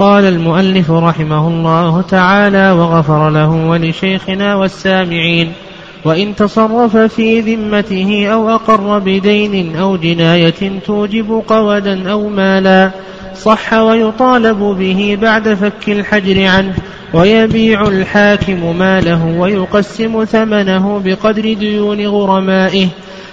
قال المؤلف رحمه الله تعالى وغفر له ولشيخنا والسامعين وإن تصرف في ذمته أو أقر بدين أو جناية توجب قودا أو مالا صح ويطالب به بعد فك الحجر عنه ويبيع الحاكم ماله ويقسم ثمنه بقدر ديون غرمائه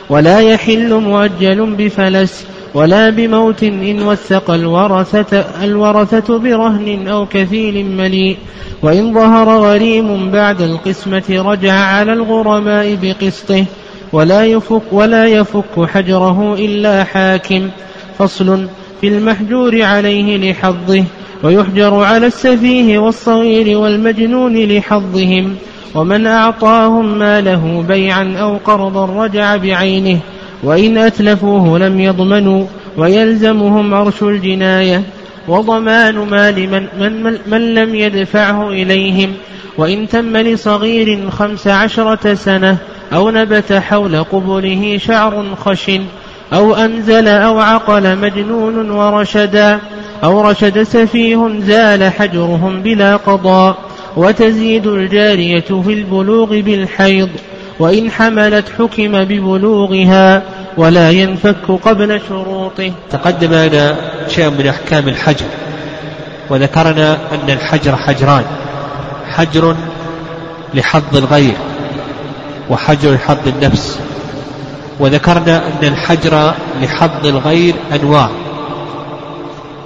ولا يحل مؤجل بفلس ولا بموت إن وثق الورثة, الورثة برهن أو كفيل مليء. وإن ظهر غريم بعد القسمة رجع على الغرماء بقسطه. ولا يفك, ولا يفك حجره إلا حاكم. فصل في المحجور عليه لحظه. ويحجر على السفيه والصغير والمجنون لحظهم. ومن أعطاهم ماله بيعا أو قرضا رجع بعينه. وإن أتلفوه لم يضمنوا ويلزمهم عرش الجناية وضمان مال من, من, من لم يدفعه إليهم وإن تم لصغير خمس عشرة سنة أو نبت حول قبله شعر خشن أو أنزل أو عقل مجنون ورشدا أو رشد سفيه زال حجرهم بلا قضاء وتزيد الجارية في البلوغ بالحيض وإن حملت حكم ببلوغها ولا ينفك قبل شروطه. تقدم لنا شيء من أحكام الحجر. وذكرنا أن الحجر حجران. حجر لحظ الغير وحجر لحظ النفس. وذكرنا أن الحجر لحظ الغير أنواع.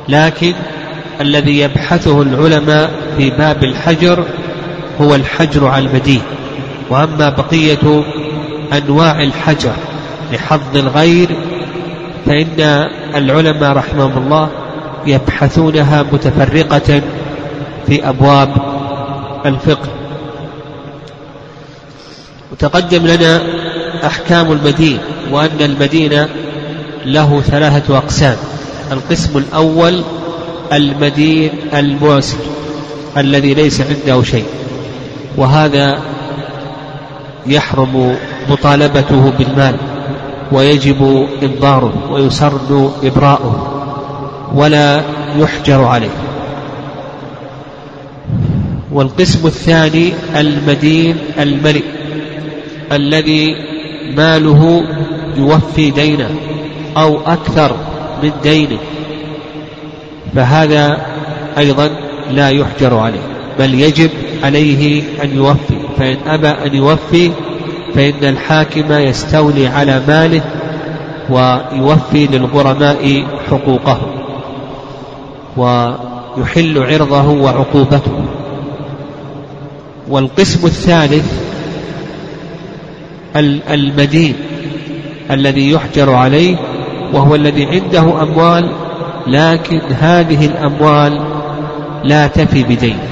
لكن الذي يبحثه العلماء في باب الحجر هو الحجر على المدين. وأما بقية أنواع الحجر لحظ الغير فإن العلماء رحمهم الله يبحثونها متفرقة في أبواب الفقه. وتقدم لنا أحكام المدين وأن المدين له ثلاثة أقسام. القسم الأول المدين المعسر الذي ليس عنده شيء وهذا يحرم مطالبته بالمال. ويجب إنظاره ويسرد إبراؤه ولا يحجر عليه. والقسم الثاني المدين الملئ الذي ماله يوفي دينه أو أكثر من دينه فهذا أيضا لا يحجر عليه بل يجب عليه أن يوفي فإن أبى أن يوفي فإن الحاكم يستولي على ماله ويوفي للغرماء حقوقهم ويحل عرضه وعقوبته. والقسم الثالث المدين الذي يحجر عليه وهو الذي عنده أموال لكن هذه الأموال لا تفي بدينه.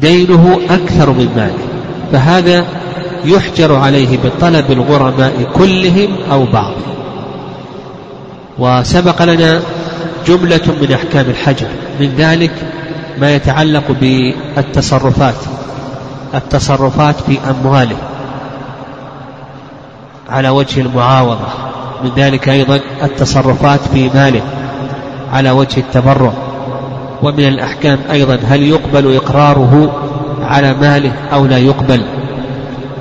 دينه أكثر من ماله. فهذا يحجر عليه بطلب الغرماء كلهم أو بعض. وسبق لنا جملة من أحكام الحجر من ذلك ما يتعلق بالتصرفات التصرفات في أمواله على وجه المعاوضة من ذلك أيضا التصرفات في ماله على وجه التبرع. ومن الأحكام أيضا هل يقبل إقراره على ماله أو لا يقبل.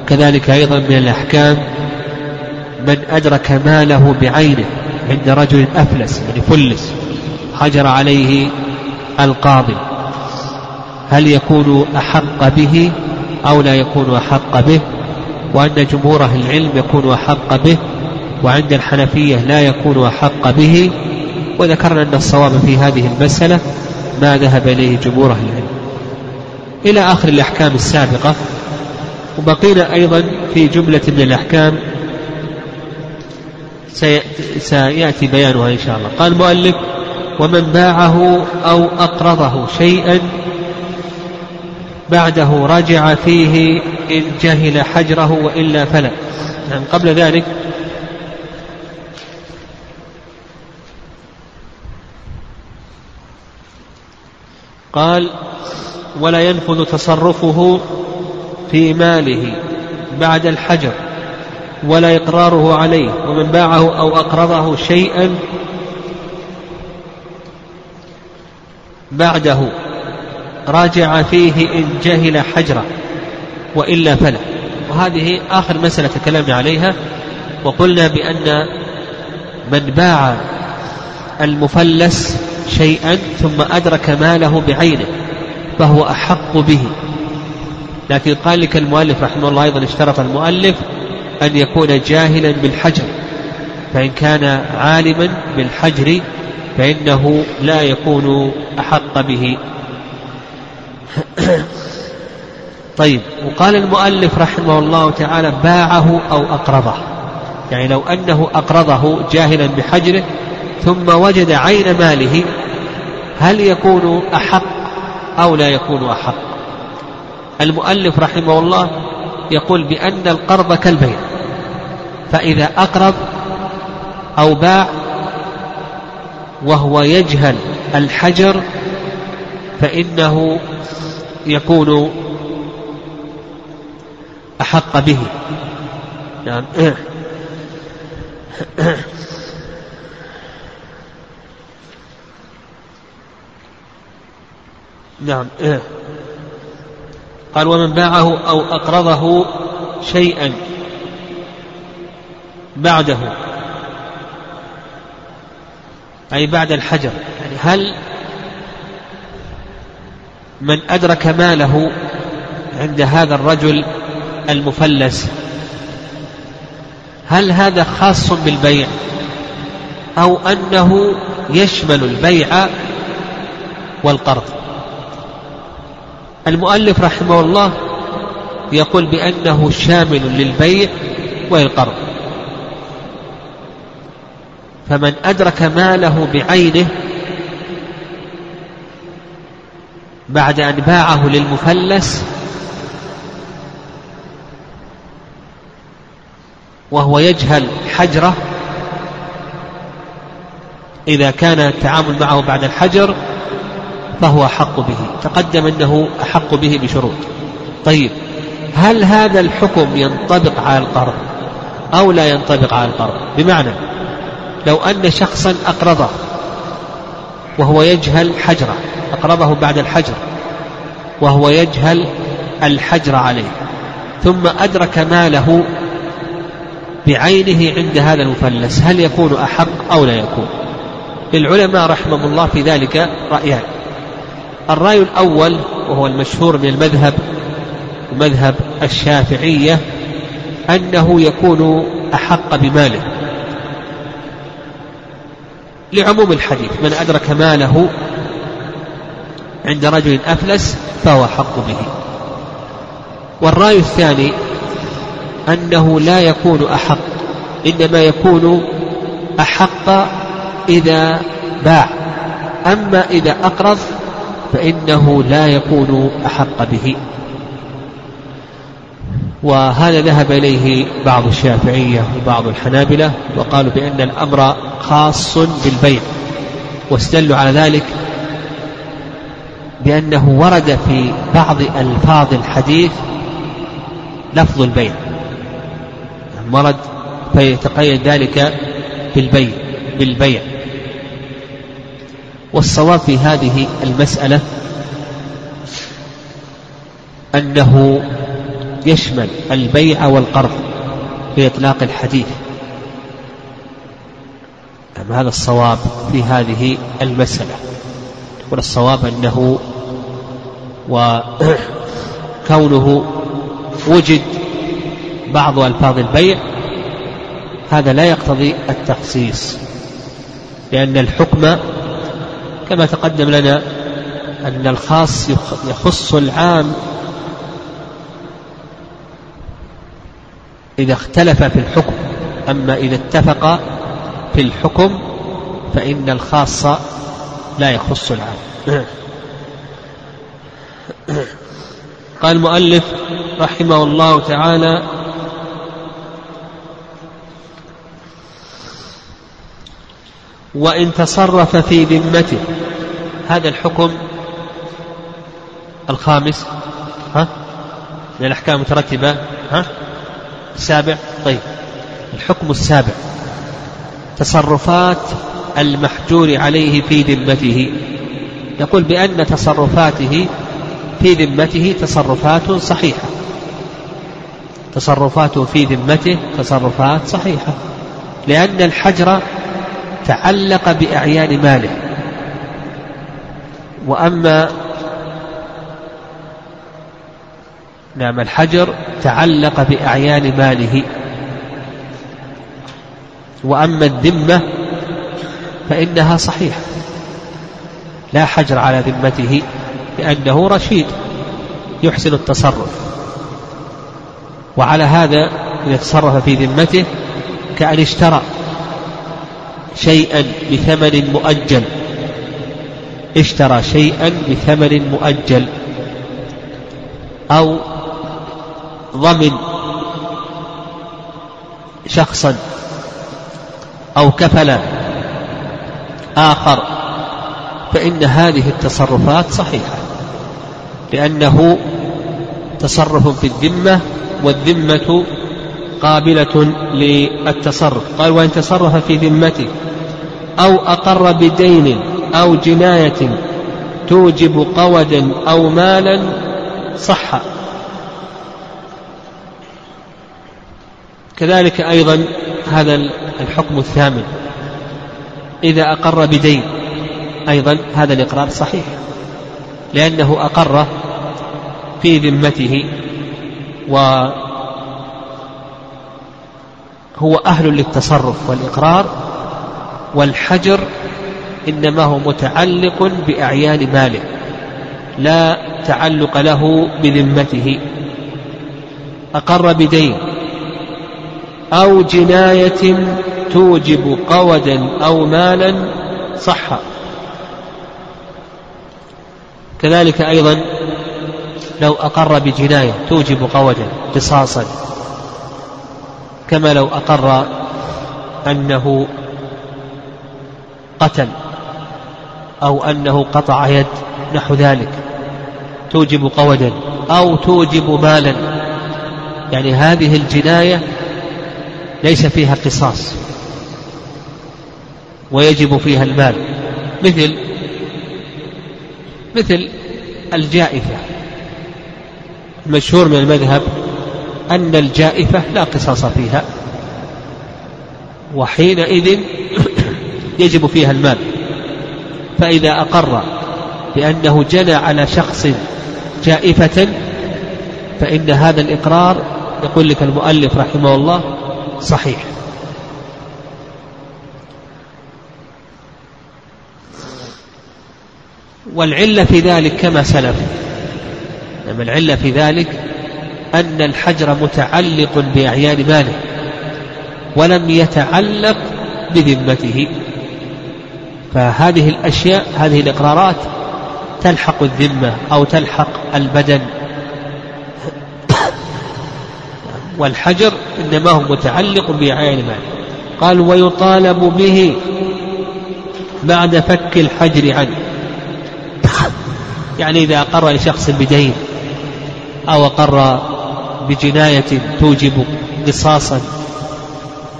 كذلك أيضا من الأحكام من أدرك ماله بعينه عند رجل أفلس يعني فلس حجر عليه القاضي. هل يكون أحق به أو لا يكون أحق به؟ وأن جمهور العلم يكون أحق به وعند الحنفية لا يكون أحق به. وذكرنا أن الصواب في هذه المسألة ما ذهب إليه جمهور العلم. إلى آخر الأحكام السابقة وبقينا أيضا في جملة من الأحكام. سيأتي بيانها إن شاء الله. قال المؤلف ومن باعه أو أقرضه شيئا بعده رجع فيه إن جهل حجره وإلا فلا. يعني قبل ذلك قال ولا ينفذ تصرفه في ماله بعد الحجر ولا إقراره عليه ومن باعه أو أقرضه شيئا بعده. راجع فيه إن جهل حجره وإلا فلا. وهذه آخر مسألة تكلمنا عليها. وقلنا بأن من باع المفلس شيئا ثم أدرك ماله بعينه. فهو أحق به. لكن قال لك المؤلف رحمه الله أيضا اشترط المؤلف أن يكون جاهلا بالحجر. فإن كان عالما بالحجر فإنه لا يكون أحق به. طيب وقال المؤلف رحمه الله تعالى باعه أو أقرضه. يعني لو أنه أقرضه جاهلا بحجره ثم وجد عين ماله هل يكون أحق أو لا يكون أحق. المؤلف رحمه الله يقول بأن القرض كالبيع فإذا أقرض أو باع وهو يجهل الحجر فإنه يكون أحق به. نعم. نعم قال ومن باعه أو أقرضه شيئا بعده أي بعد الحجر. يعني هل من أدرك ماله عند هذا الرجل المفلس هل هذا خاص بالبيع أو أنه يشمل البيع والقرض؟ المؤلف رحمه الله يقول بأنه شامل للبيع والقرض. فمن أدرك ماله بعينه بعد أن باعه للمفلس وهو يجهل حجره إذا كان التعامل معه بعد الحجر فهو أحق به. تقدم أنه أحق به بشروط. طيب هل هذا الحكم ينطبق على القرض أو لا ينطبق على القرض؟ بمعنى لو أن شخصا أقرضه وهو يجهل حجره أقرضه بعد الحجر وهو يجهل الحجر عليه ثم أدرك ماله بعينه عند هذا المفلس هل يكون أحق أو لا يكون؟ للعلماء رحمهم الله في ذلك رأيان. الرأي الأول وهو المشهور من المذهب مذهب الشافعية أنه يكون أحق بماله. لعموم الحديث من أدرك ماله عند رجل أفلس فهو حق به. والرأي الثاني أنه لا يكون أحق إنما يكون أحق إذا باع. أما إذا أقرض فإنه لا يكون أحق به. وهذا ذهب إليه بعض الشافعية وبعض الحنابلة وقالوا بأن الأمر خاص بالبيع واستدلوا على ذلك بأنه ورد في بعض ألفاظ الحديث لفظ البيع. ورد فيتقيد ذلك بالبيع بالبيع. والصواب في هذه المسألة أنه يشمل البيع والقرض في إطلاق الحديث. أما هذا الصواب في هذه المسألة. والصواب أنه وكونه وجد بعض ألفاظ البيع هذا لا يقتضي التخصيص لأن الحكم كما تقدم لنا أن الخاص يخص العام إذا اختلف في الحكم. أما إذا اتفق في الحكم فإن الخاص لا يخص العام. قال المؤلف رحمه الله تعالى وإن تصرف في ذمته. هذا الحكم الخامس. ها؟ من الأحكام المترتبة. ها؟ السابع. طيب. الحكم السابع. تصرفات المحجور عليه في ذمته. يقول بأن تصرفاته في ذمته تصرفات صحيحة. تصرفاته في ذمته تصرفات صحيحة. لأن الحجر تعلق بأعيان ماله. وأما نعم الحجر تعلق بأعيان ماله. وأما الذمة فإنها صحيحة. لا حجر على ذمته لأنه رشيد يحسن التصرف. وعلى هذا إذا تصرف في ذمته كأن اشترى. شيئا بثمن مؤجل. اشترى شيئا بثمن مؤجل. أو ضمن شخصا. أو كفل آخر. فإن هذه التصرفات صحيحة. لأنه تصرف في الذمة والذمة قابلة للتصرف. قال وإن تصرف في ذمته أو أقر بدين أو جناية توجب قودا أو مالا صح. كذلك أيضا هذا الحكم الثامن. إذا أقر بدين أيضا هذا الإقرار صحيح. لأنه أقر في ذمته وهو أهل للتصرف والإقرار والحجر إنما هو متعلق بأعيان ماله لا تعلق له بذمته. أقر بدين أو جناية توجب قودا أو مالا صح. كذلك أيضا لو أقر بجناية توجب قودا قصاصا. كما لو أقر أنه قتل أو أنه قطع يد نحو ذلك. توجب قودا أو توجب مالا. يعني هذه الجناية ليس فيها قصاص ويجب فيها المال. مثل مثل الجائفة. المشهور من المذهب أن الجائفة لا قصاص فيها وحينئذ يجب فيها المال. فإذا أقر بأنه جنى على شخص جائفة فإن هذا الإقرار يقول لك المؤلف رحمه الله صحيح. والعلة في ذلك كما سلف. نعم العلة في ذلك أن الحجر متعلق بأعيان ماله ولم يتعلق بذمته. فهذه الأشياء هذه الإقرارات تلحق الذمة أو تلحق البدن. والحجر إنما هو متعلق بأعيان ماله قال ويطالب به بعد فك الحجر عنه. يعني إذا أقر لشخص بدين أو أقر بجناية توجب قصاصا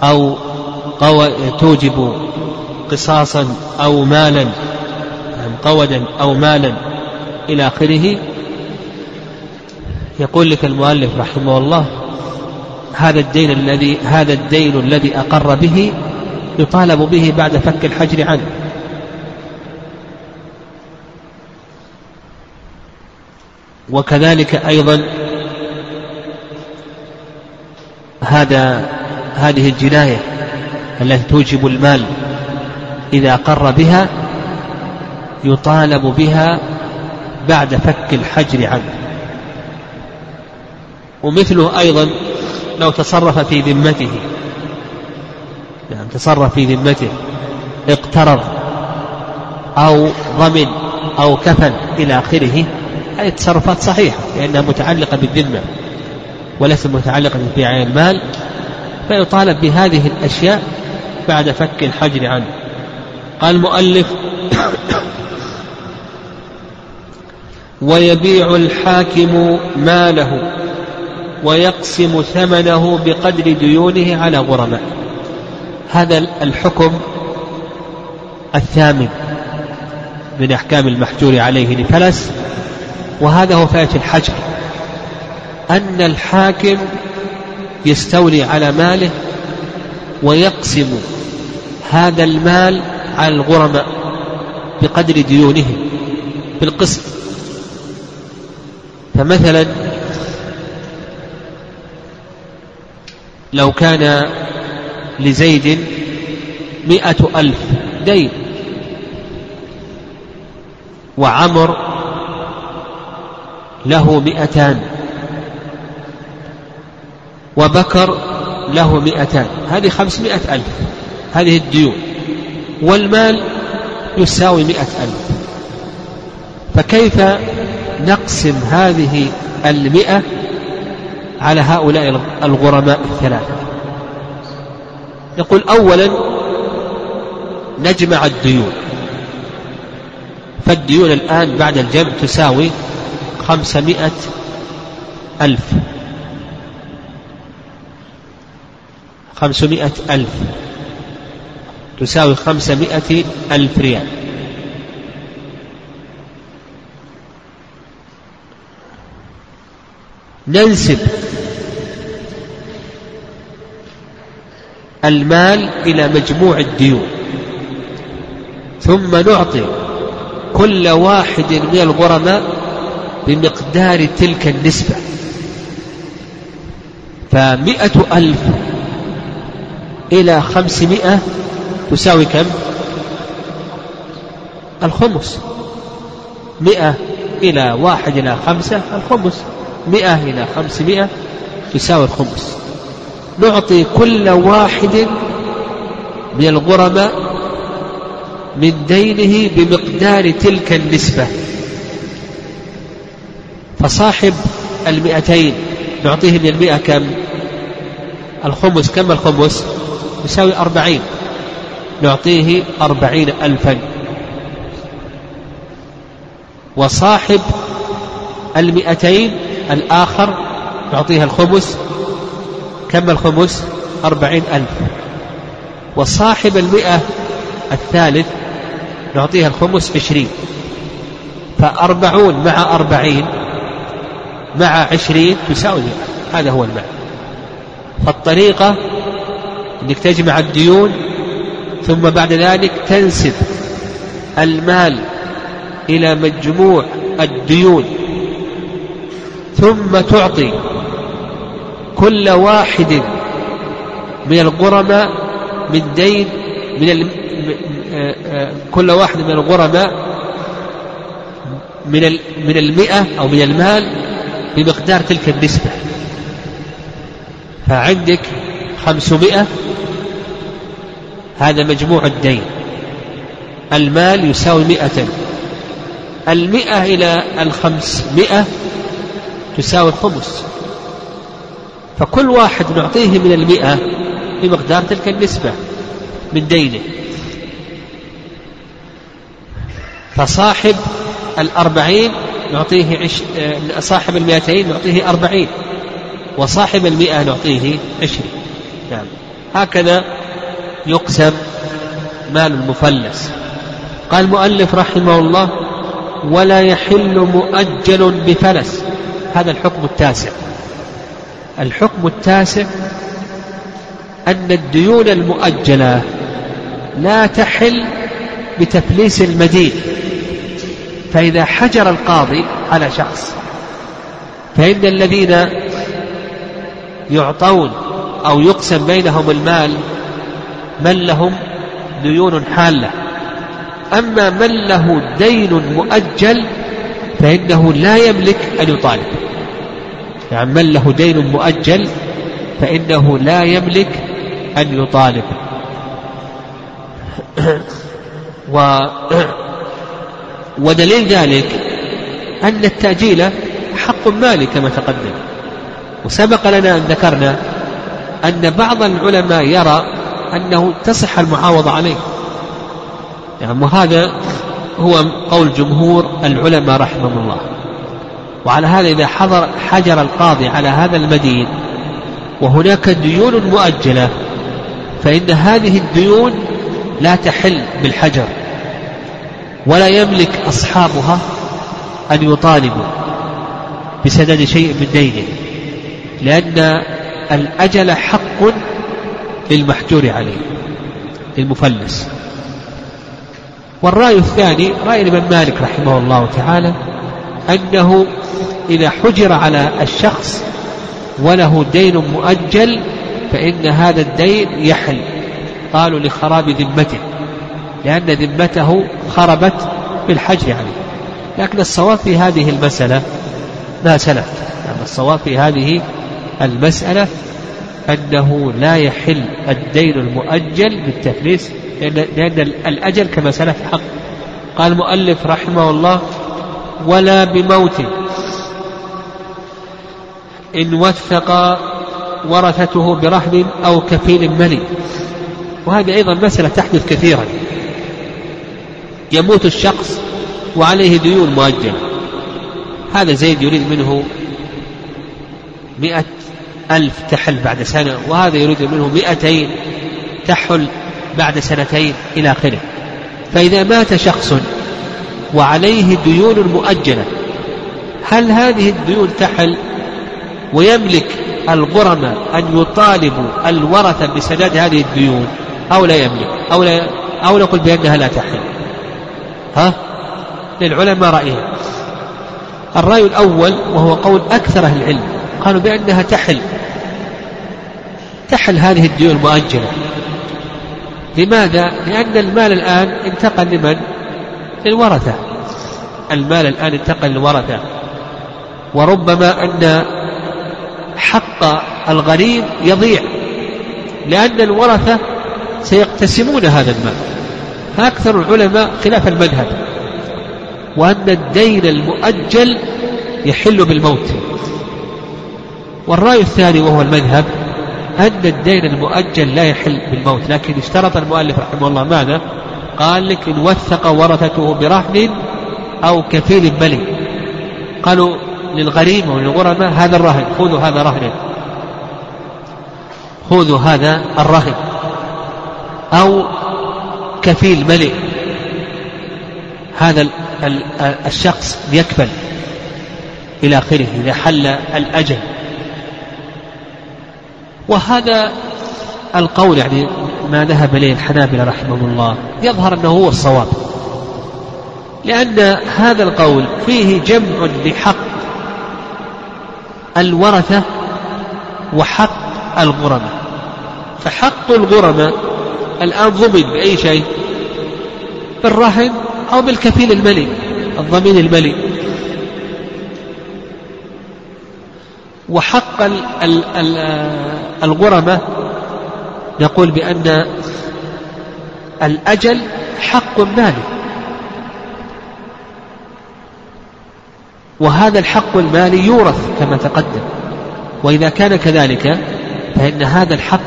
أو توجب قصاصا أو مالا قودا أو مالا إلى آخره. يقول لك المؤلف رحمه الله هذا الدين الذي هذا الدين الذي أقر به يطالب به بعد فك الحجر عنه. وكذلك أيضا هذا هذه الجناية التي توجب المال. إذا قر بها يطالب بها بعد فك الحجر عنه. ومثله أيضا لو تصرف في ذمته. يعني تصرف في ذمته اقترض أو ضمن أو كفن إلى آخره هذه التصرفات صحيحة لأنها متعلقة بالذمة وليست متعلقة ببيع المال فيطالب بهذه الأشياء بعد فك الحجر عنه. قال المؤلف ويبيع الحاكم ماله ويقسم ثمنه بقدر ديونه على غرماء هذا الحكم الثامن من أحكام المحجور عليه لفلس وهذا هو فائدة الحجر. أن الحاكم يستولي على ماله ويقسم هذا المال على الغرماء بقدر ديونهم بالقسط فمثلا لو كان لزيد مئة ألف دين وعمر له مئتان وبكر له مئتان هذه خمسمائة ألف هذه الديون. والمال يساوي مئة ألف. فكيف نقسم هذه المئة على هؤلاء الغرماء الثلاثة؟ يقول أولا نجمع الديون. فالديون الآن بعد الجمع تساوي خمسمائة ألف. خمسمائة ألف. تساوي خمسمائة ألف ريال. ننسب المال إلى مجموع الديون ثم نعطي كل واحد من الغرماء بمقدار تلك النسبة. فمئة ألف إلى خمسمائة تساوي كم؟ الخمس. مئة إلى واحد إلى خمسة الخمس. مئة إلى خمسمائة يساوي الخمس. نعطي كل واحد من الغرماء من دينه بمقدار تلك النسبة. فصاحب المئتين نعطيه من المئة كم؟ الخمس. كم الخمس؟ يساوي أربعين. نعطيه أربعين ألفا. وصاحب المئتين الآخر نعطيه الخمس كم الخمس أربعين ألف. وصاحب المئة الثالث نعطيها الخمس عشرين. فأربعون مع أربعين مع عشرين تساوي هذا هو المعنى. فالطريقة أنك تجمع الديون ثم بعد ذلك تنسب المال إلى مجموع الديون ثم تعطي كل واحد من الغرماء من دين من كل واحد من الغرماء من من المئة أو من المال بمقدار تلك النسبة. فعندك خمسمائة هذا مجموع الدين. المال يساوي مئة. المئة إلى الخمسمائة تساوي الخمس. فكل واحد نعطيه من المئة بمقدار تلك النسبة من دينه. فصاحب الأربعين نعطيه عش... آه، صاحب المئتين نعطيه أربعين وصاحب المئة نعطيه عشرين. نعم. هكذا يقسم مال المفلس. قال المؤلف رحمه الله ولا يحل مؤجل بفلس. هذا الحكم التاسع. الحكم التاسع أن الديون المؤجلة لا تحل بتفليس المدين. فإذا حجر القاضي على شخص فإن الذين يعطون أو يقسم بينهم المال من لهم ديون حالة. أما من له دين مؤجل فإنه لا يملك أن يطالب. يعني من له دين مؤجل فإنه لا يملك أن يطالب. و ودليل ذلك أن التأجيل حق مالي كما تقدم. وسبق لنا أن ذكرنا أن بعض العلماء يرى أنه تصح المعاوضة عليه. يعني وهذا هو قول جمهور العلماء رحمهم الله. وعلى هذا إذا حضر حجر القاضي على هذا المدين وهناك ديون مؤجلة فإن هذه الديون لا تحل بالحجر ولا يملك أصحابها أن يطالبوا بسداد شيء من دينه لأن الأجل حق للمحجور عليه للمفلس. والرأي الثاني رأي الإمام مالك رحمه الله تعالى أنه إذا حجر على الشخص وله دين مؤجل فإن هذا الدين يحل. قالوا لخراب ذمته لأن ذمته خربت بالحجر عليه. لكن الصواب في هذه المسألة ما سلف. يعني الصواب في هذه المسألة أنه لا يحل الدين المؤجل بالتفليس لأن الأجل كما سلف حق. قال المؤلف رحمه الله ولا بموت. إن وثق ورثته برهن أو كفيل ملي. وهذه أيضا مسألة تحدث كثيرا. يموت الشخص وعليه ديون مؤجلة. هذا زيد يريد منه مئة ألف تحل بعد سنة وهذا يريد منه مئتين تحل بعد سنتين إلى آخره. فإذا مات شخص وعليه ديون مؤجلة هل هذه الديون تحل؟ ويملك الغرماء أن يطالبوا الورثة بسداد هذه الديون أو لا يملك؟ أو لا أو نقول بأنها لا تحل؟ ها؟ للعلماء رأيين الرأي الأول وهو قول أكثر أهل العلم. قالوا بأنها تحل. تحل هذه الديون المؤجلة. لماذا؟ لأن المال الآن انتقل لمن؟ للورثة. المال الآن انتقل للورثة. وربما أن حق الغريب يضيع لأن الورثة سيقتسمون هذا المال. فأكثر العلماء خلاف المذهب. وأن الدين المؤجل يحل بالموت. والرأي الثاني وهو المذهب أن الدين المؤجل لا يحل بالموت لكن اشترط المؤلف رحمه الله ماذا؟ قال لك إن وثق ورثته برهن أو كفيل ملي قالوا للغريم وللغرماء هذا الرهن خذوا هذا رهن. خذوا هذا الرهن. أو كفيل ملئ هذا الشخص يكفل إلى آخره إذا حل الأجل. وهذا القول يعني ما ذهب إليه الحنابلة رحمهم الله. يظهر أنه هو الصواب. لأن هذا القول فيه جمع لحق الورثة وحق الغرماء. فحق الغرماء الآن ضمن بأي شيء؟ بالرهن أو بالكفيل الملي الضمين الملي وحق الغرماء نقول بأن الأجل حق مالي وهذا الحق المالي يورث كما تقدم. وإذا كان كذلك فإن هذا الحق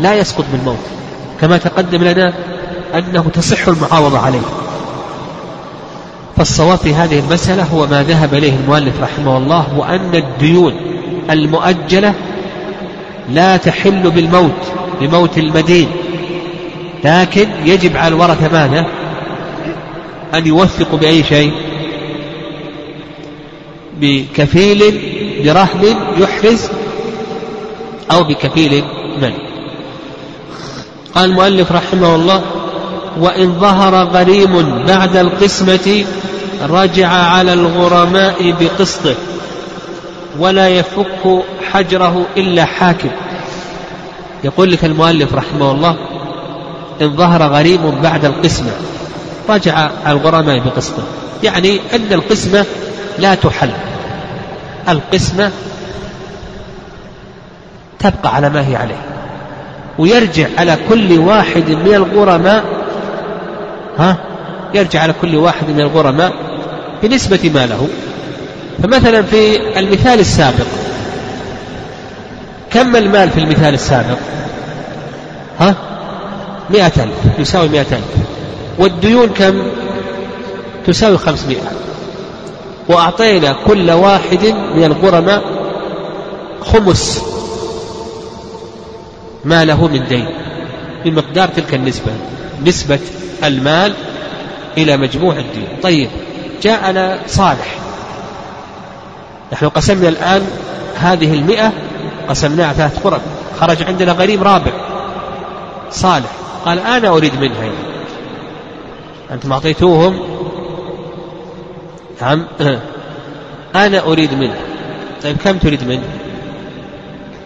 لا يسقط بالموت كما تقدم لنا أنه تصح المعاوضة عليه. فالصواب في هذه المسألة هو ما ذهب إليه المؤلف رحمه الله وأن الديون المؤجلة لا تحل بالموت بموت المدين. لكن يجب على الورثة ماذا؟ أن يوثقوا بأي شيء؟ بكفيل برهن يحرز أو بكفيل من؟ قال المؤلف رحمه الله وإن ظهر غريم بعد القسمة رجع على الغرماء بقسطه ولا يفك حجره إلا حاكم. يقول لك المؤلف رحمه الله إن ظهر غريم بعد القسمة رجع على الغرماء بقسطه. يعني أن القسمة لا تحل. القسمة تبقى على ما هي عليه. ويرجع على كل واحد من الغرماء ها؟ يرجع على كل واحد من الغرماء بنسبة ما له. فمثلا في المثال السابق كم المال في المثال السابق؟ ها؟ مئة ألف يساوي مئة ألف. والديون كم؟ تساوي خمسمائة وأعطينا كل واحد من الغرماء خمس ما له من دين بمقدار تلك النسبة. نسبة المال إلى مجموع الديون طيب جاءنا صالح. نحن قسمنا الآن هذه المئة قسمناها ثلاث قرب. خرج عندنا غريم رابع. صالح. قال أنا أريد منها. يعني. أنتم أعطيتوهم؟ نعم. أنا أريد منه طيب كم تريد منه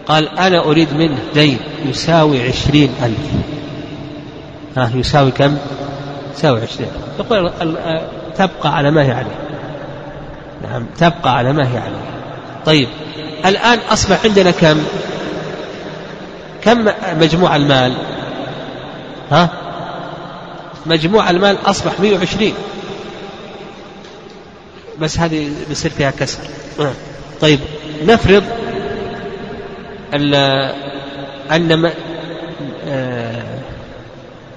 قال أنا أريد منه دين يساوي عشرين ألف. ها يساوي كم؟ يساوي عشرين. يقول تبقى على ما هي عليه. نعم تبقى على ما هي عليه. طيب الآن أصبح عندنا كم؟ كم مجموع المال؟ ها؟ مجموع المال أصبح 120 بس هذه بيصير فيها كسر. طيب نفرض أن آه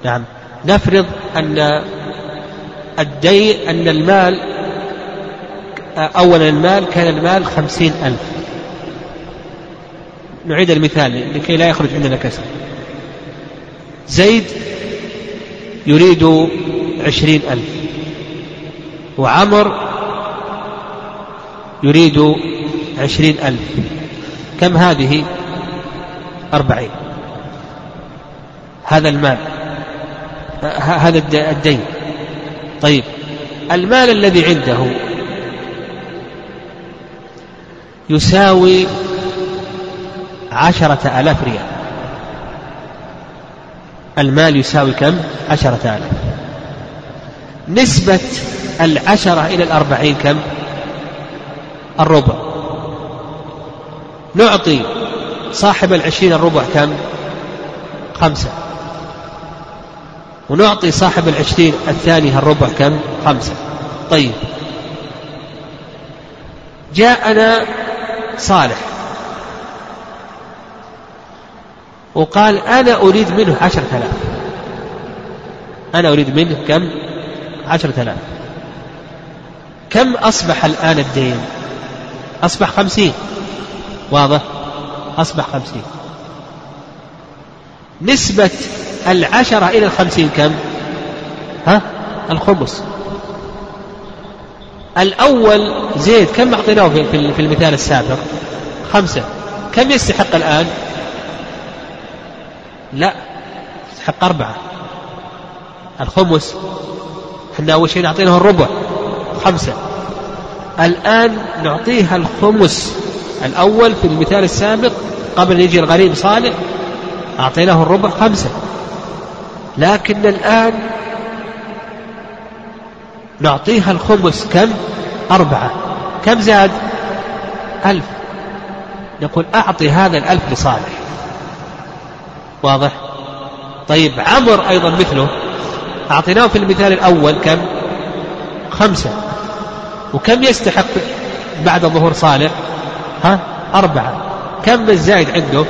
نعم. نفرض أن الدين أن المال أولا المال كان المال خمسين ألف. نعيد المثال لكي لا يخرج عندنا كسر. زيد يريد عشرين ألف. وعمر يريد عشرين ألف. كم هذه؟ أربعين. هذا المال. هذا الدين. طيب. المال الذي عنده يساوي عشرة آلاف ريال. المال يساوي كم؟ عشرة آلاف. نسبة العشرة إلى الأربعين كم؟ الربع. نعطي صاحب العشرين الربع كم؟ خمسة. ونعطي صاحب العشرين الثاني الربع كم؟ خمسة. طيب. جاءنا صالح. وقال أنا أريد منه عشرة آلاف أنا أريد منه كم؟ عشرة آلاف كم أصبح الآن الدين؟ أصبح خمسين. واضح؟ أصبح خمسين. نسبة العشرة إلى الخمسين كم؟ ها؟ الخمس. الأول زيد كم أعطيناه في المثال السابق؟ خمسة. كم يستحق الآن؟ لا يستحق أربعة. الخمس. إحنا أول شيء نعطيناه الربع. خمسة. الآن نعطيها الخمس. الأول في المثال السابق قبل أن يجي الغريب صالح أعطيناه الربع خمسة. لكن الآن نعطيها الخمس كم؟ أربعة. كم زاد؟ ألف. نقول أعطي هذا الألف لصالح. واضح؟ طيب عمر أيضا مثله. أعطيناه في المثال الأول كم؟ خمسة. وكم يستحق بعد ظهور صالح؟ ها؟ أربعة. كم الزائد عنده؟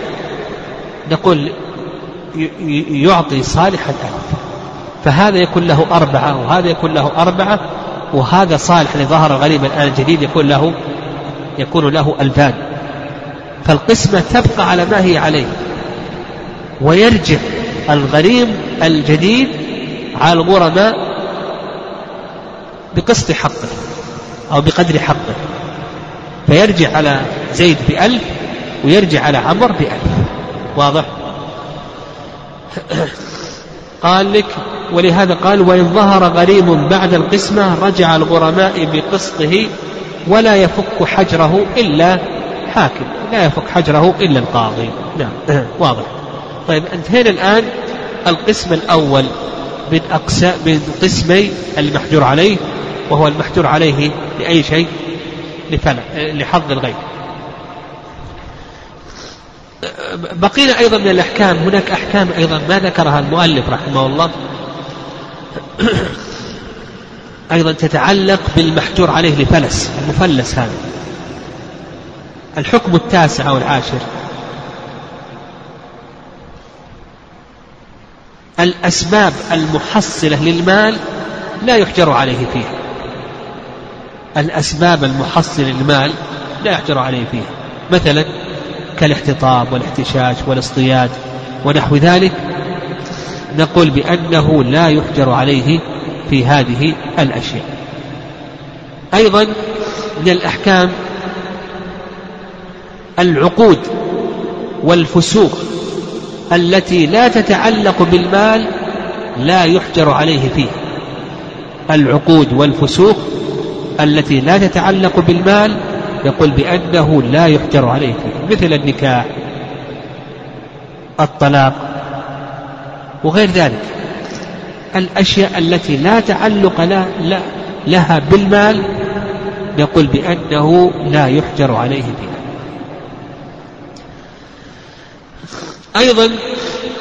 نقول يعطي صالحا ألف فهذا يكون له أربعة وهذا يكون له أربعة وهذا صالح اللي ظهر الغريب الآن الجديد يكون له يكون له ألفان. فالقسمة تبقى على ما هي عليه. ويرجع الغريم الجديد على الغرماء بقسط حقه أو بقدر حقه. فيرجع على زيد بألف ويرجع على عمر بألف. واضح؟ قال لك ولهذا قال وإن ظهر غريم بعد القسمة رجع الغرماء بقسطه ولا يفك حجره إلا حاكم لا يفك حجره إلا القاضي. نعم واضح. طيب انتهينا الآن القسم الأول من أقسام من قسمي المحجور عليه وهو المحجور عليه لأي شيء؟ لفلع لحظ الغيب. بقينا أيضا من الأحكام هناك أحكام أيضا. ما ذكرها المؤلف رحمه الله. أيضا تتعلق بالمحجور عليه لفلس المفلس هذا. الحكم التاسع أو العاشر. الأسباب المحصلة للمال لا يحجر عليه فيها. الأسباب المحصلة للمال لا يحجر عليه فيها. مثلا كالاحتطاب والاحتشاش والاصطياد ونحو ذلك نقول بأنه لا يحجر عليه في هذه الأشياء. أيضا من الأحكام العقود والفسوق التي لا تتعلق بالمال لا يحجر عليه فيها العقود والفسوق التي لا تتعلق بالمال يقول بأنه لا يحجر عليه مثل النكاح الطلاق وغير ذلك. الأشياء التي لا تعلق لا لها بالمال يقول بأنه لا يحجر عليه فيها أيضا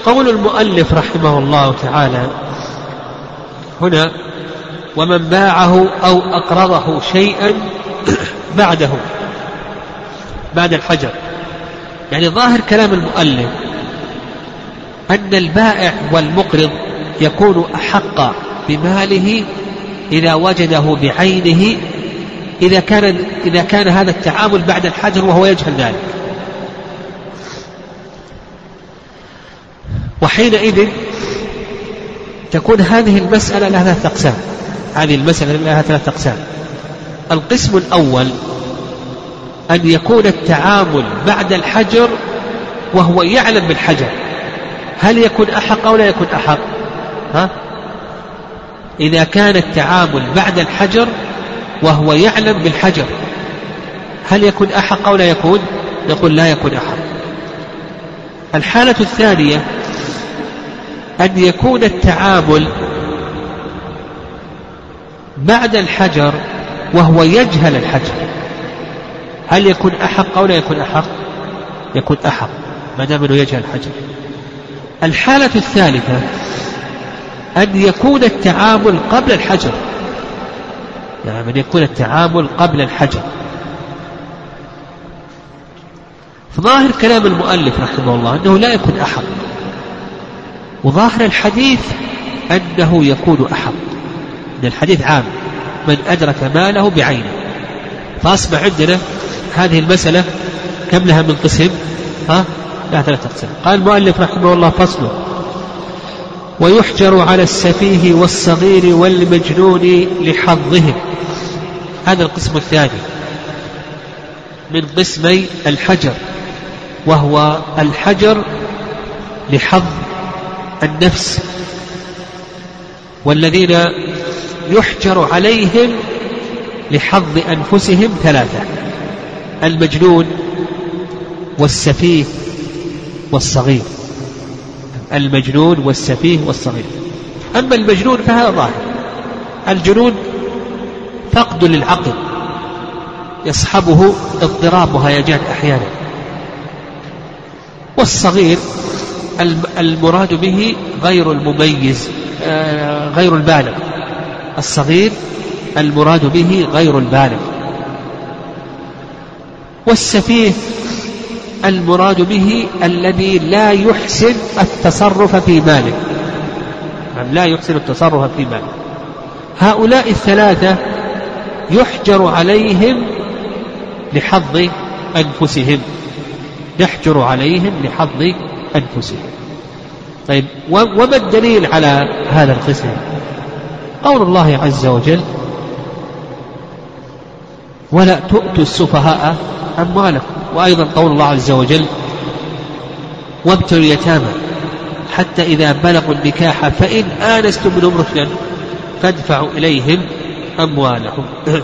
قول المؤلف رحمه الله تعالى هنا ومن باعه أو أقرضه شيئا بعده بعد الحجر. يعني ظاهر كلام المؤلف أن البائع والمقرض يكون أحق بماله إذا وجده بعينه إذا كان إذا كان هذا التعامل بعد الحجر وهو يجهل ذلك. وحينئذ تكون هذه المسألة لها ثلاثة أقسام. هذه المسألة لها ثلاثة أقسام. القسم الأول أن يكون التعامل بعد الحجر وهو يعلم بالحجر. هل يكون أحق أو لا يكون أحق؟ ها؟ إذا كان التعامل بعد الحجر وهو يعلم بالحجر هل يكون أحق أو لا يكون؟ نقول لا يكون أحق. الحالة الثانية أن يكون التعامل بعد الحجر وهو يجهل الحجر. هل يكون أحق أو لا يكون أحق؟ يكون أحق ما دام أنه يجهل الحجر. الحالة الثالثة أن يكون التعامل قبل الحجر. يعني أن يكون التعامل قبل الحجر. فظاهر كلام المؤلف رحمه الله أنه لا يكون أحق. وظاهر الحديث أنه يكون أحق. الحديث عام. من أدرك ماله بعينه. فأصبح عندنا هذه المسألة كم لها من قسم؟ ها؟ لا ثلاثة أقسام. قال المؤلف رحمه الله فصل ويحجر على السفيه والصغير والمجنون لحظهم. هذا القسم الثاني. من قسمي الحجر. وهو الحجر لحظ النفس. والذين يحجر عليهم لحظ أنفسهم ثلاثة المجنون والسفيه والصغير. المجنون والسفيه والصغير. أما المجنون فهذا ظاهر. الجنون فقد للعقل يصحبه اضطراب وهيجان أحيانا. والصغير المراد به غير المميز آه، غير البالغ. الصغير المراد به غير البالغ. والسفيه المراد به الذي لا يحسن التصرف في ماله. نعم لا يحسن التصرف في ماله. هؤلاء الثلاثة يحجر عليهم لحظ أنفسهم. يحجر عليهم لحظ أنفسهم. طيب وما الدليل على هذا القسم؟ قول الله عز وجل ولا تؤتوا السفهاء أموالكم. وأيضا قول الله عز وجل وابتلوا اليتامى حتى إذا بلغوا النكاح فإن آنستم منهم رشدا فادفعوا إليهم أموالهم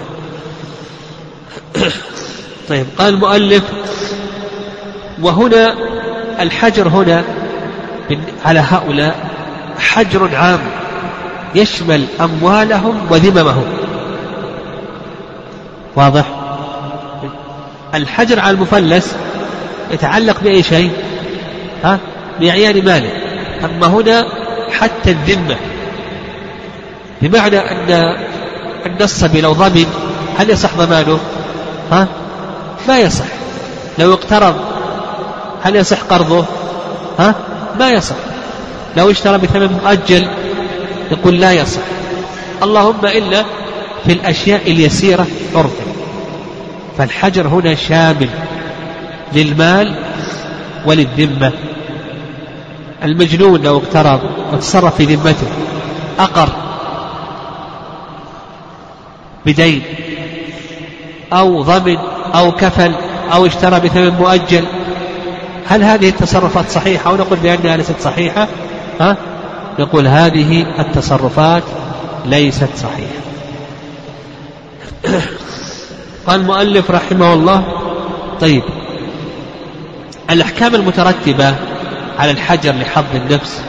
طيب قال المؤلف وهنا الحجر هنا على هؤلاء حجر عام. يشمل أموالهم وذممهم. واضح؟ الحجر على المفلس يتعلق بأي شيء؟ ها؟ بإعيان ماله. أما هنا حتى الذمة. بمعنى أن النصبي لو ضمن هل يصح ضمانه؟ ها؟ ما يصح. لو اقترض هل يصح قرضه؟ ها؟ ما يصح. لو اشترى بثمن مؤجل يقول لا يصح. اللهم إلا في الأشياء اليسيرة عرفا فالحجر هنا شامل للمال وللذمة. المجنون لو اقترض وتصرف في ذمته. أقر بدين أو ضمن أو كفل أو اشترى بثمن مؤجل. هل هذه التصرفات صحيحة؟ أو نقول بأنها ليست صحيحة. ها؟ نقول هذه التصرفات ليست صحيحة. قال المؤلف رحمه الله طيب الأحكام المترتبة على الحجر لحظ النفس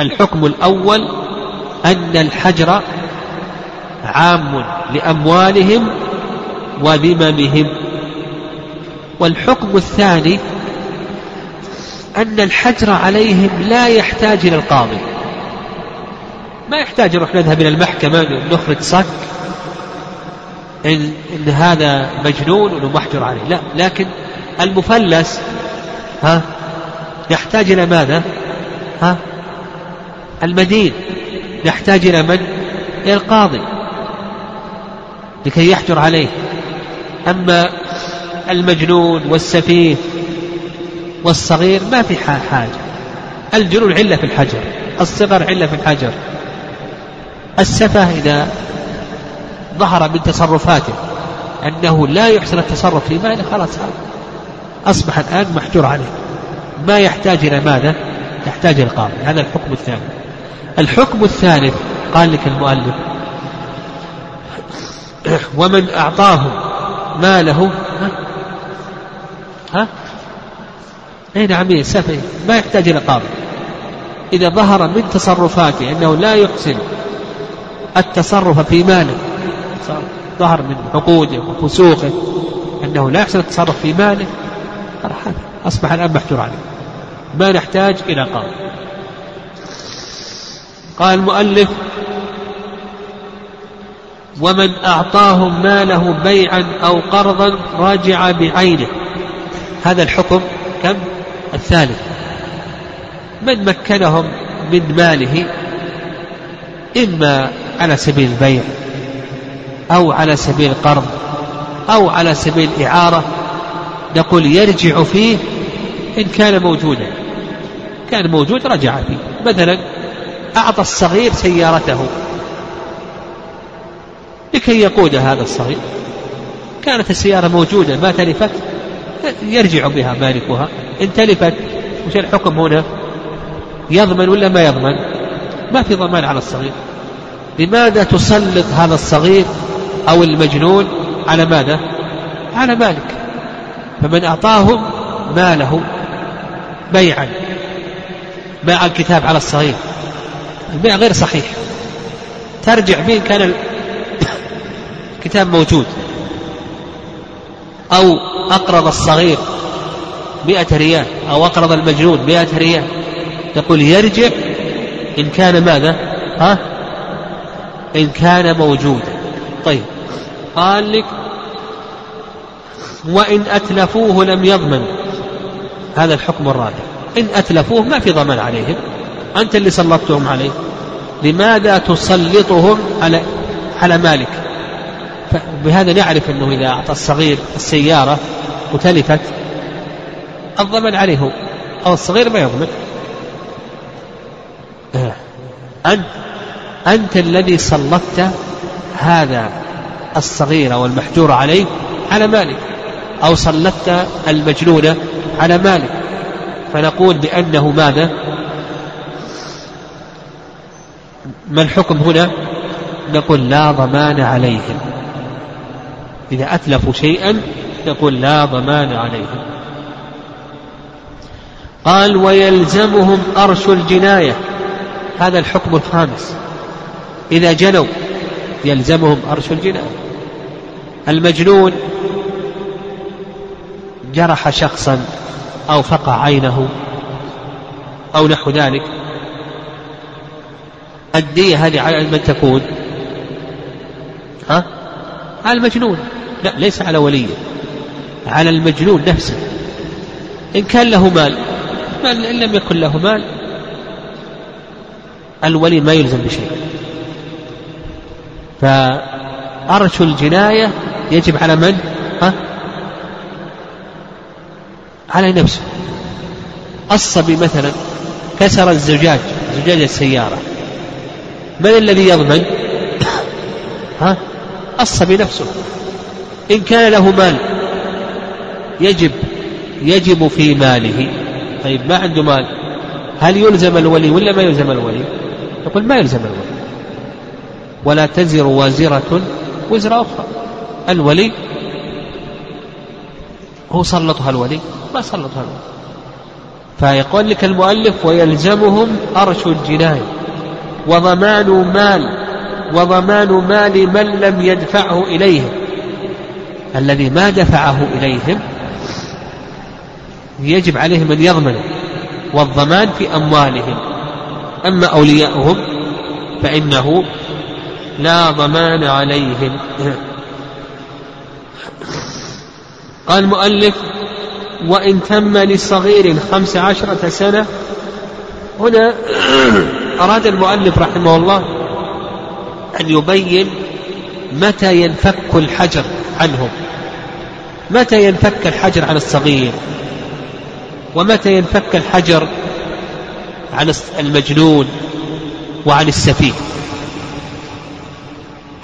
الحكم الأول أن الحجر عام لأموالهم وذممهم والحكم الثاني أن الحجر عليهم لا يحتاج إلى القاضي. ما يحتاج نروح نذهب إلى المحكمة نخرج صك إن, إن هذا مجنون وإنه عليه. لا لكن المفلس ها يحتاج إلى ماذا؟ ها المدين. يحتاج إلى من؟ إلى القاضي. لكي يحجر عليه. أما المجنون والسفيه والصغير ما في حاجة. الجنون علة في الحجر الصغر علة في الحجر. السفه إذا ظهر من تصرفاته أنه لا يحسن التصرف في ماله خلاص أصبح الآن محجور عليه. ما يحتاج إلى ماذا؟ يحتاج إلى القاضي. هذا الحكم الثاني. الحكم الثالث قال لك المؤلف ومن أعطاه ماله ها, ها؟ اي نعم سفه ما يحتاج إلى قاضي. إذا ظهر من تصرفاته أنه لا يحسن التصرف في ماله ظهر من عقوده وفسوقه أنه لا يحسن التصرف في ماله أصبح الآن محجور عليه. ما نحتاج إلى قاضي. قال المؤلف ومن أعطاهم ماله بيعا أو قرضا راجع بعينه. هذا الحكم كم؟ الثالث. من مكنهم من ماله إما على سبيل البيع أو على سبيل القرض أو على سبيل الإعارة نقول يرجع فيه إن كان موجودا. كان موجود رجع فيه. مثلا أعطى الصغير سيارته. لكي يقود هذا الصغير. كانت السيارة موجودة ما تلفت يرجع بها مالكها. إن تلفت وش الحكم هنا؟ يضمن ولا ما يضمن؟ ما في ضمان على الصغير. لماذا تسلط هذا الصغير أو المجنون على ماذا؟ على مالك. فمن أعطاهم ماله بيعا. باع الكتاب على الصغير. البيع غير صحيح. ترجع به كان الكتاب موجود. أو أقرض الصغير مئة ريال أو أقرض المجنون مئة ريال. يقول يرجع إن كان ماذا؟ ها؟ إن كان موجودا. طيب. قال لك وإن أتلفوه لم يضمن. هذا الحكم الرابع إن أتلفوه ما في ضمان عليهم. أنت اللي سلطتهم عليه لماذا تسلطهم على على مالك؟ بهذا نعرف أنه إذا أعطى الصغير السيارة وتلفت الضمن عليه. أو الصغير ما يضمن. أنت أنت الذي سلطت هذا الصغير أو المحجور عليه على مالك أو سلطت المجنون على مالك. فنقول بأنه ماذا؟ ما الحكم هنا؟ نقول لا ضمان عليهم. إذا أتلفوا شيئا نقول لا ضمان عليهم. قال ويلزمهم أرش الجناية. هذا الحكم الخامس. إذا جنوا يلزمهم أرش الجناية. المجنون جرح شخصا أو فقع عينه أو نحو ذلك. الدية هذه على من تكون؟ ها؟ على المجنون. لا ليس على وليه على المجنون نفسه. إن كان له مال. إن لم يكن له مال الولي ما يلزم بشيء فأرش الجناية يجب على من؟ ها؟ على نفسه الصبي مثلا كسر الزجاج زجاج السيارة من الذي يضمن؟ ها الصبي نفسه إن كان له مال يجب يجب في ماله طيب ما عنده مال؟ هل يلزم الولي ولا ما يلزم الولي؟ يقول ما يلزم الولي. ولا تزر وازرة وزر أخرى. الولي هو سلطها الولي ما سلطها الولي. فيقول لك المؤلف ويلزمهم أرش الجناية وضمان مال وضمان مال من لم يدفعه إليهم. الذي ما دفعه إليهم يجب عليهم أن يضمنوا والضمان في أموالهم. أما أولياؤهم فإنه لا ضمان عليهم. قال المؤلف وإن تم لصغير خمس عشرة سنة هنا أراد المؤلف رحمه الله أن يبين متى ينفك الحجر عنهم. متى ينفك الحجر عن الصغير؟ ومتى ينفك الحجر عن المجنون وعن السفيه؟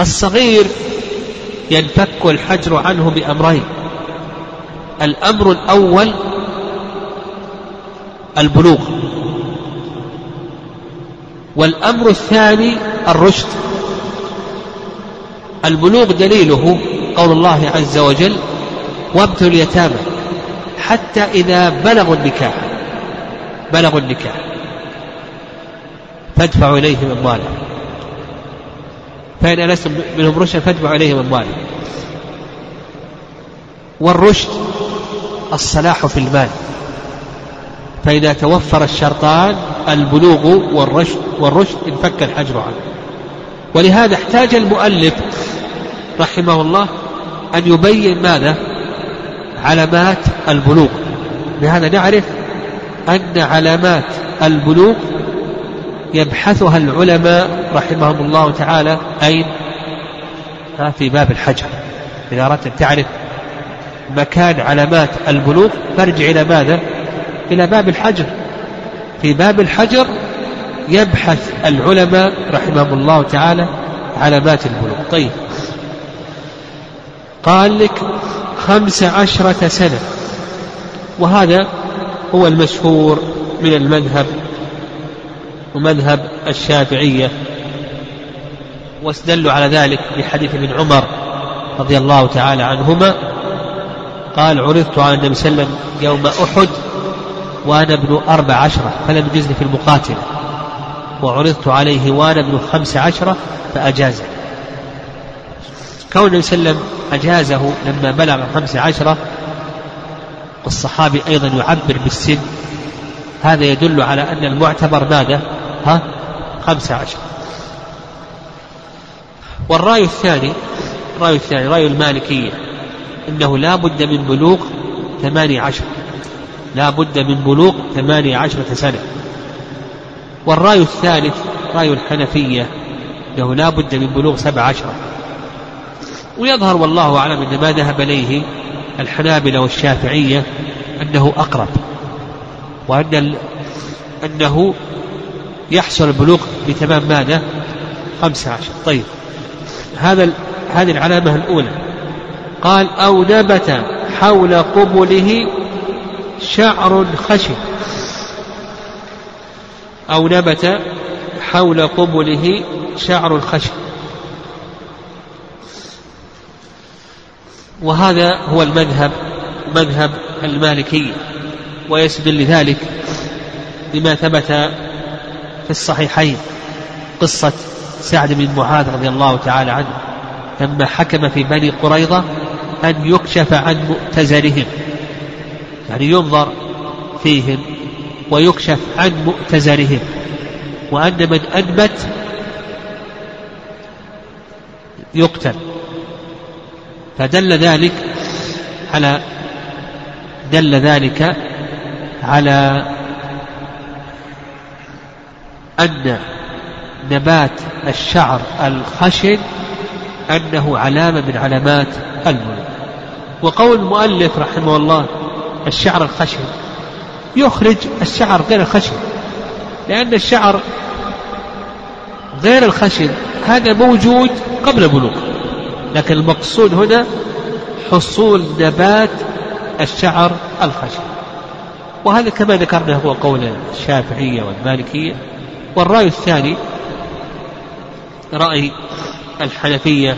الصغير ينفك الحجر عنه بأمرين. الأمر الأول البلوغ. والأمر الثاني الرشد. البلوغ دليله قول الله عز وجل وابتلوا اليتامى. حتى إذا بلغوا النكاح. بلغوا النكاح. فادفعوا إليهم أموالهم. فإن ألستم منهم رشدا فادفعوا إليهم أموالهم. والرشد الصلاح في المال. فإذا توفر الشرطان البلوغ والرشد والرشد انفك الحجر عنه. ولهذا احتاج المؤلف رحمه الله أن يبين ماذا؟ علامات البلوغ. لهذا نعرف أن علامات البلوغ يبحثها العلماء رحمهم الله تعالى أين؟ في باب الحجر. إذا أردت أن تعرف مكان علامات البلوغ فارجع إلى ماذا؟ إلى باب الحجر. في باب الحجر يبحث العلماء رحمهم الله تعالى علامات البلوغ. طيب. قال لك خمس عشرة سنة. وهذا هو المشهور من المذهب ومذهب الشافعية. واستدلوا على ذلك بحديث ابن عمر رضي الله تعالى عنهما. قال عرضت على النبي صلى الله عليه وسلم يوم أحد وأنا ابن أربع عشرة فلم يجزني في المقاتلة وعرضت عليه وأنا ابن خمس عشرة فأجازه كون النبي صلى الله عليه وسلم أجازه لما بلغ خمس عشرة والصحابي أيضا يعبر بالسن. هذا يدل على أن المعتبر ماذا؟ ها؟ خمس عشر. والرأي الثاني الرأي الثاني رأي المالكية أنه لا بد من بلوغ ثمانية عشر. لا بد من بلوغ ثمانية عشرة سنة. والرأي الثالث رأي الحنفية أنه لا بد من بلوغ سبع عشرة ويظهر والله أعلم أن ما ذهب إليه الحنابلة والشافعية أنه أقرب وأن أنه يحصل البلوغ بتمام ماذا؟ خمسة عشر. طيب هذا هذه العلامة الأولى. قال أو نبت حول قبله شعر خشن أو نبت حول قبله شعر خشن وهذا هو المذهب مذهب المالكية ويستدل لذلك بما ثبت في الصحيحين. قصة سعد بن معاذ رضي الله تعالى عنه لما حكم في بني قريظة أن يكشف عن مؤتزرهم يعني ينظر فيهم ويكشف عن مؤتزرهم وأن من أنبت يقتل. فدل ذلك على دل ذلك على أن نبات الشعر الخشن أنه علامة من علامات الملك. وقول المؤلف رحمه الله الشعر الخشن يخرج الشعر غير الخشن لأن الشعر غير الخشن هذا موجود قبل البلوغ لكن المقصود هنا حصول نبات الشعر الخشن. وهذا كما ذكرنا هو قول الشافعية والمالكية. والرأي الثاني رأي الحنفية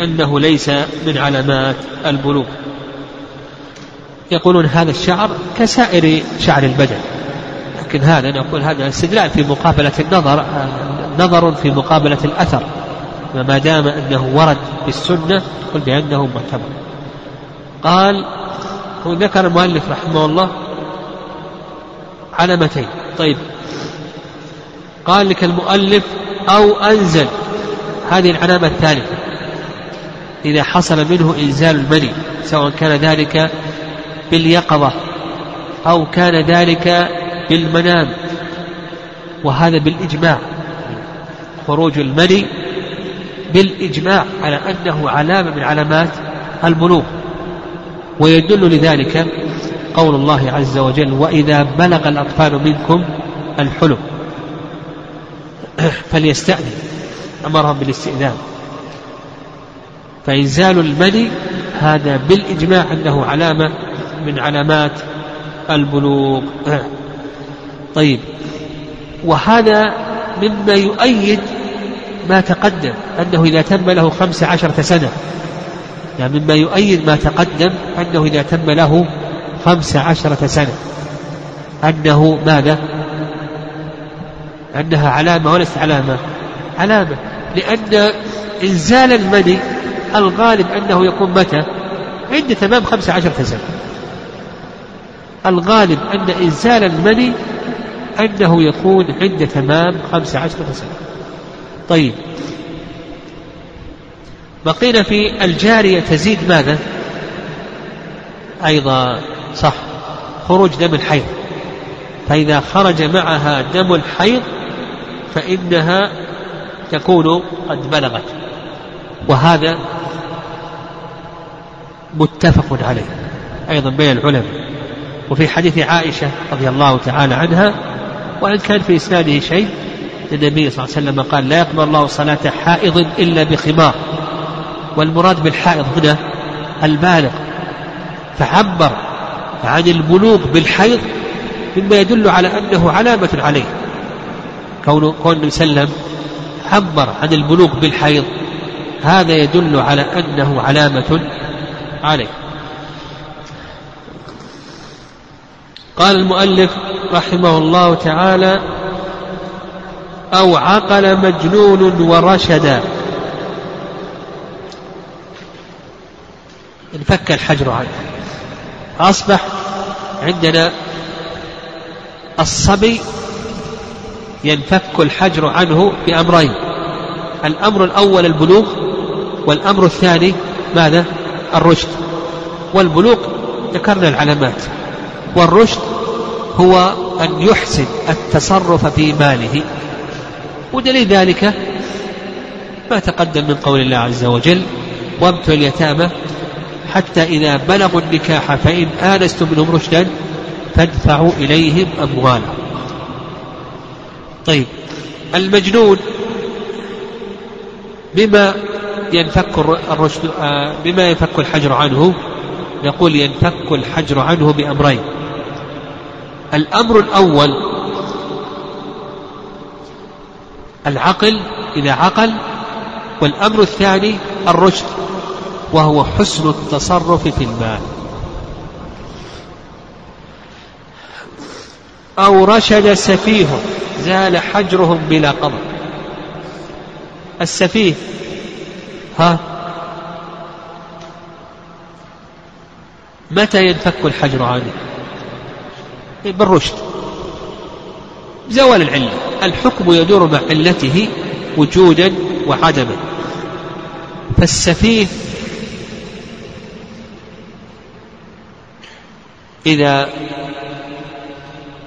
أنه ليس من علامات البلوغ. يقولون هذا الشعر كسائر شعر البدن. لكن هذا نقول هذا استدلال في مقابلة النظر نظر في مقابلة الأثر. ما دام أنه ورد في السنة قل بأنه معتبر. قال هو ذكر المؤلف رحمه الله علامتين. طيب. قال لك المؤلف أو أنزل. هذه العلامة الثالثة إذا حصل منه إنزال المني سواء كان ذلك باليقظة أو كان ذلك بالمنام وهذا بالإجماع. خروج المني بالإجماع على أنه علامة من علامات البلوغ ويدل لذلك قول الله عز وجل وإذا بلغ الأطفال منكم الحلم فليستأذن. أمرهم بالاستئذان. فإنزال المني هذا بالإجماع أنه علامة من علامات البلوغ طيب. وهذا مما يؤيد ما تقدم أنه إذا تم له خمس عشرة سنة. يعني مما يؤيد ما تقدم أنه إذا تم له خمس عشرة سنة. أنه ماذا؟ أنها علامة وليست علامة. علامة لأن إنزال المني الغالب أنه يكون متى؟ عند تمام خمس عشرة سنة. الغالب أن إنزال المني أنه يكون عند تمام خمس عشرة سنة. طيب. بقينا في الجارية تزيد ماذا؟ أيضا صح. خروج دم الحيض. فإذا خرج معها دم الحيض فإنها تكون قد بلغت. وهذا متفق عليه. أيضا بين العلماء. وفي حديث عائشة رضي الله تعالى عنها وإن كان في إسناده شيء النبي صلى الله عليه وسلم قال لا يقبل الله صلاة حائض إلا بخمار. والمراد بالحائض هنا البالغ فعبر عن البلوغ بالحيض مما يدل على أنه علامة عليه. كون كون النبي صلى الله عليه وسلم عبر عن البلوغ بالحيض هذا يدل على أنه علامة عليه. قال المؤلف رحمه الله تعالى أو عقل مجنون ورشدا انفك الحجر عنه. أصبح عندنا الصبي ينفك الحجر عنه بأمرين. الأمر الأول البلوغ والأمر الثاني ماذا؟ الرشد. والبلوغ ذكرنا العلامات. والرشد هو أن يحسن التصرف في ماله. ودليل ذلك ما تقدم من قول الله عز وجل وابتلوا اليتامى حتى إذا بلغوا النكاح فإن آنستم منهم رشدا فادفعوا إليهم أموالهم. طيب المجنون بما ينفك الرشد آه، بما ينفك الحجر عنه يقول ينفك الحجر عنه بأمرين. الأمر الأول العقل إذا عقل والأمر الثاني الرشد وهو حسن التصرف في المال. أو رشد سفيه زال حجرهم بلا قضاء السفيه ها؟ متى ينفك الحجر عنه بالرشد. زوال العلة. الحكم يدور مع علته وجودا وعدما. فالسفيه إذا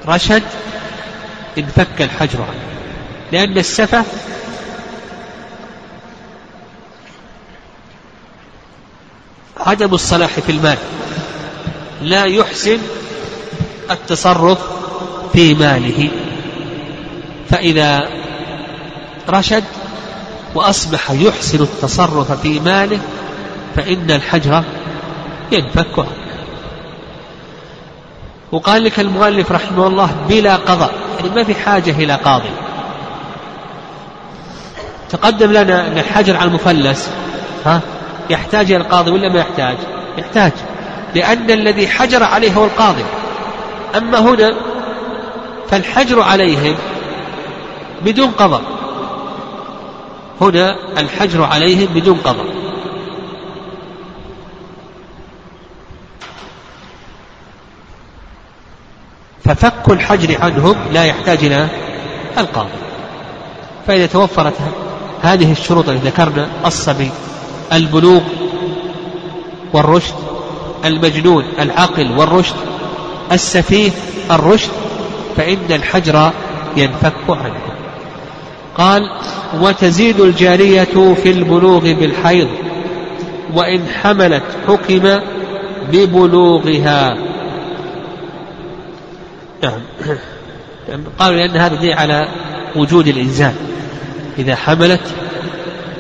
رشد انفك الحجر عنه. لأن السفة عدم الصلاح في المال. لا يحسن التصرف في ماله. فإذا رشد وأصبح يحسن التصرف في ماله فإن الحجر ينفك. وقال لك المؤلف رحمه الله بلا قضاء يعني ما في حاجة إلى قاضي. تقدم لنا أن الحجر على المفلس ها يحتاج إلى القاضي ولا ما يحتاج؟ يحتاج لأن الذي حجر عليه هو القاضي. أما هنا فالحجر عليهم بدون قضاء. هنا الحجر عليهم بدون قضاء. ففك الحجر عنهم لا يحتاج إلى القاضي. فإذا توفرت هذه الشروط التي ذكرنا الصبي البلوغ والرشد المجنون العقل والرشد السفيه الرشد فإن الحجر ينفك عنه. قال وتزيد الجارية في البلوغ بالحيض وإن حملت حكم ببلوغها. نعم. قالوا لأن هذا دليل على وجود الإنزال. إذا حملت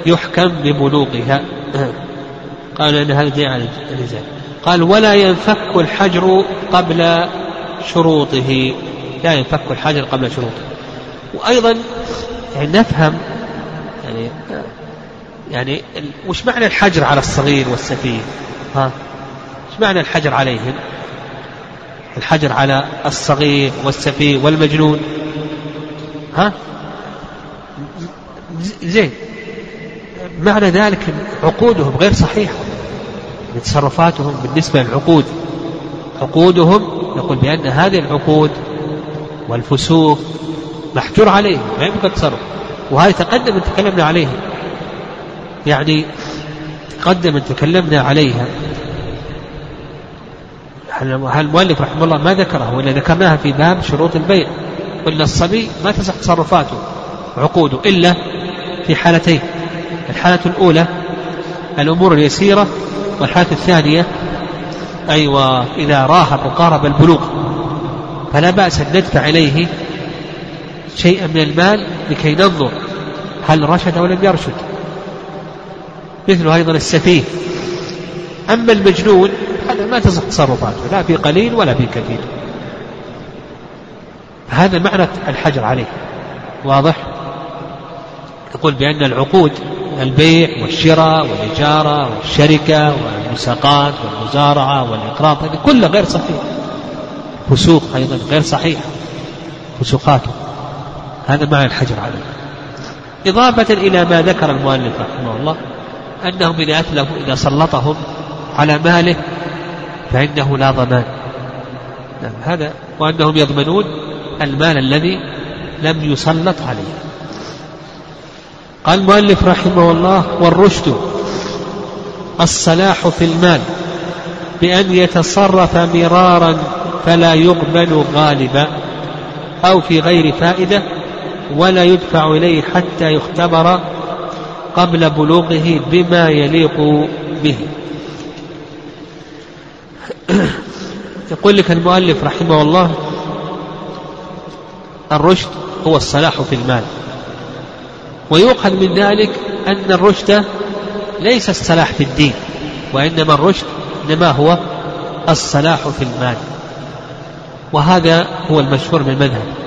يحكم ببلوغها. قالوا لأن هذا دليل على الإنزال. قال ولا ينفك الحجر قبل شروطه. لا ينفك الحجر قبل شروطه. وأيضا يعني نفهم يعني يعني وش معنى الحجر على الصغير والسفيه؟ ها؟ وش معنى الحجر عليهم؟ الحجر على الصغير والسفيه والمجنون. ها؟ زين. معنى ذلك عقودهم غير صحيحة. تصرفاتهم بالنسبة للعقود. عقودهم نقول بأن هذه العقود والفسوق محجور عليهم ما يمكن تصرف وهذه تقدم تكلمنا عليها. يعني تقدم تكلمنا عليها. المؤلف رحمه الله ما ذكره وإلا ذكرناها في باب شروط البيع؟ قلنا الصبي ما تصح تصرفاته عقوده إلا في حالتين. الحالة الأولى الأمور اليسيرة والحالة الثانية أيوة إذا راهب وقارب البلوغ. فلا بأس أن ندفع إليه شيئا من المال لكي ننظر هل رشد أو لم يرشد. مثل أيضا السفيه. أما المجنون هذا ما تصح تصرفاته لا في قليل ولا في كثير. هذا معنى الحجر عليه. واضح؟ يقول بأن العقود البيع والشراء والإجارة والشركة والمساقات والمزارعة والإقراض هذه كلها غير صحيح فسوق أيضا غير صحيح. فسوقاته. هذا معنى الحجر عليه. إضافة إلى ما ذكر المؤلف رحمه الله أنهم إذا أتلفوا إذا سلطهم على ماله فإنه لا ضمان. نعم هذا وأنهم يضمنون المال الذي لم يسلط عليه. قال المؤلف رحمه الله والرشد الصلاح في المال بأن يتصرف مرارا فلا يقبل غالبا أو في غير فائدة ولا يدفع إليه حتى يختبر قبل بلوغه بما يليق به. يقول لك المؤلف رحمه الله الرشد هو الصلاح في المال. ويؤخذ من ذلك أن الرشد ليس الصلاح في الدين وإنما الرشد إنما هو الصلاح في المال. وهذا هو المشهور من المذهب.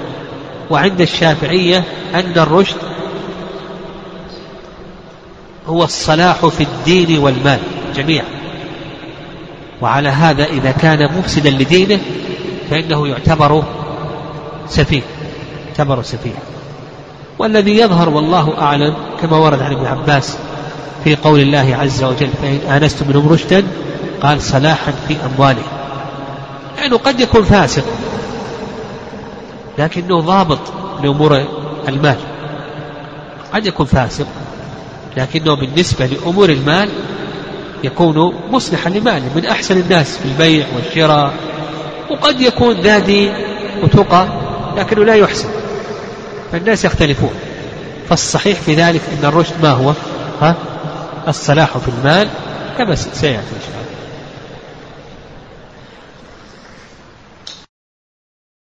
وعند الشافعية أن الرشد هو الصلاح في الدين والمال جميعا. وعلى هذا إذا كان مفسدا لدينه فإنه يعتبر سفيه يعتبر سفيه. والذي يظهر والله أعلم كما ورد عن ابن عباس في قول الله عز وجل فإن آنستم منهم رشدا قال صلاحا في أموالهم. لأنه يعني قد يكون فاسق لكنه ضابط لأمور المال. قد يكون فاسق لكنه بالنسبة لأمور المال يكون مصلحا لماله من أحسن الناس في البيع والشراء. وقد يكون ذا دين وتقى لكنه لا يحسن. فالناس يختلفون. فالصحيح في ذلك أن الرشد ما هو؟ ها؟ الصلاح في المال كما سيأتي إن شاء الله.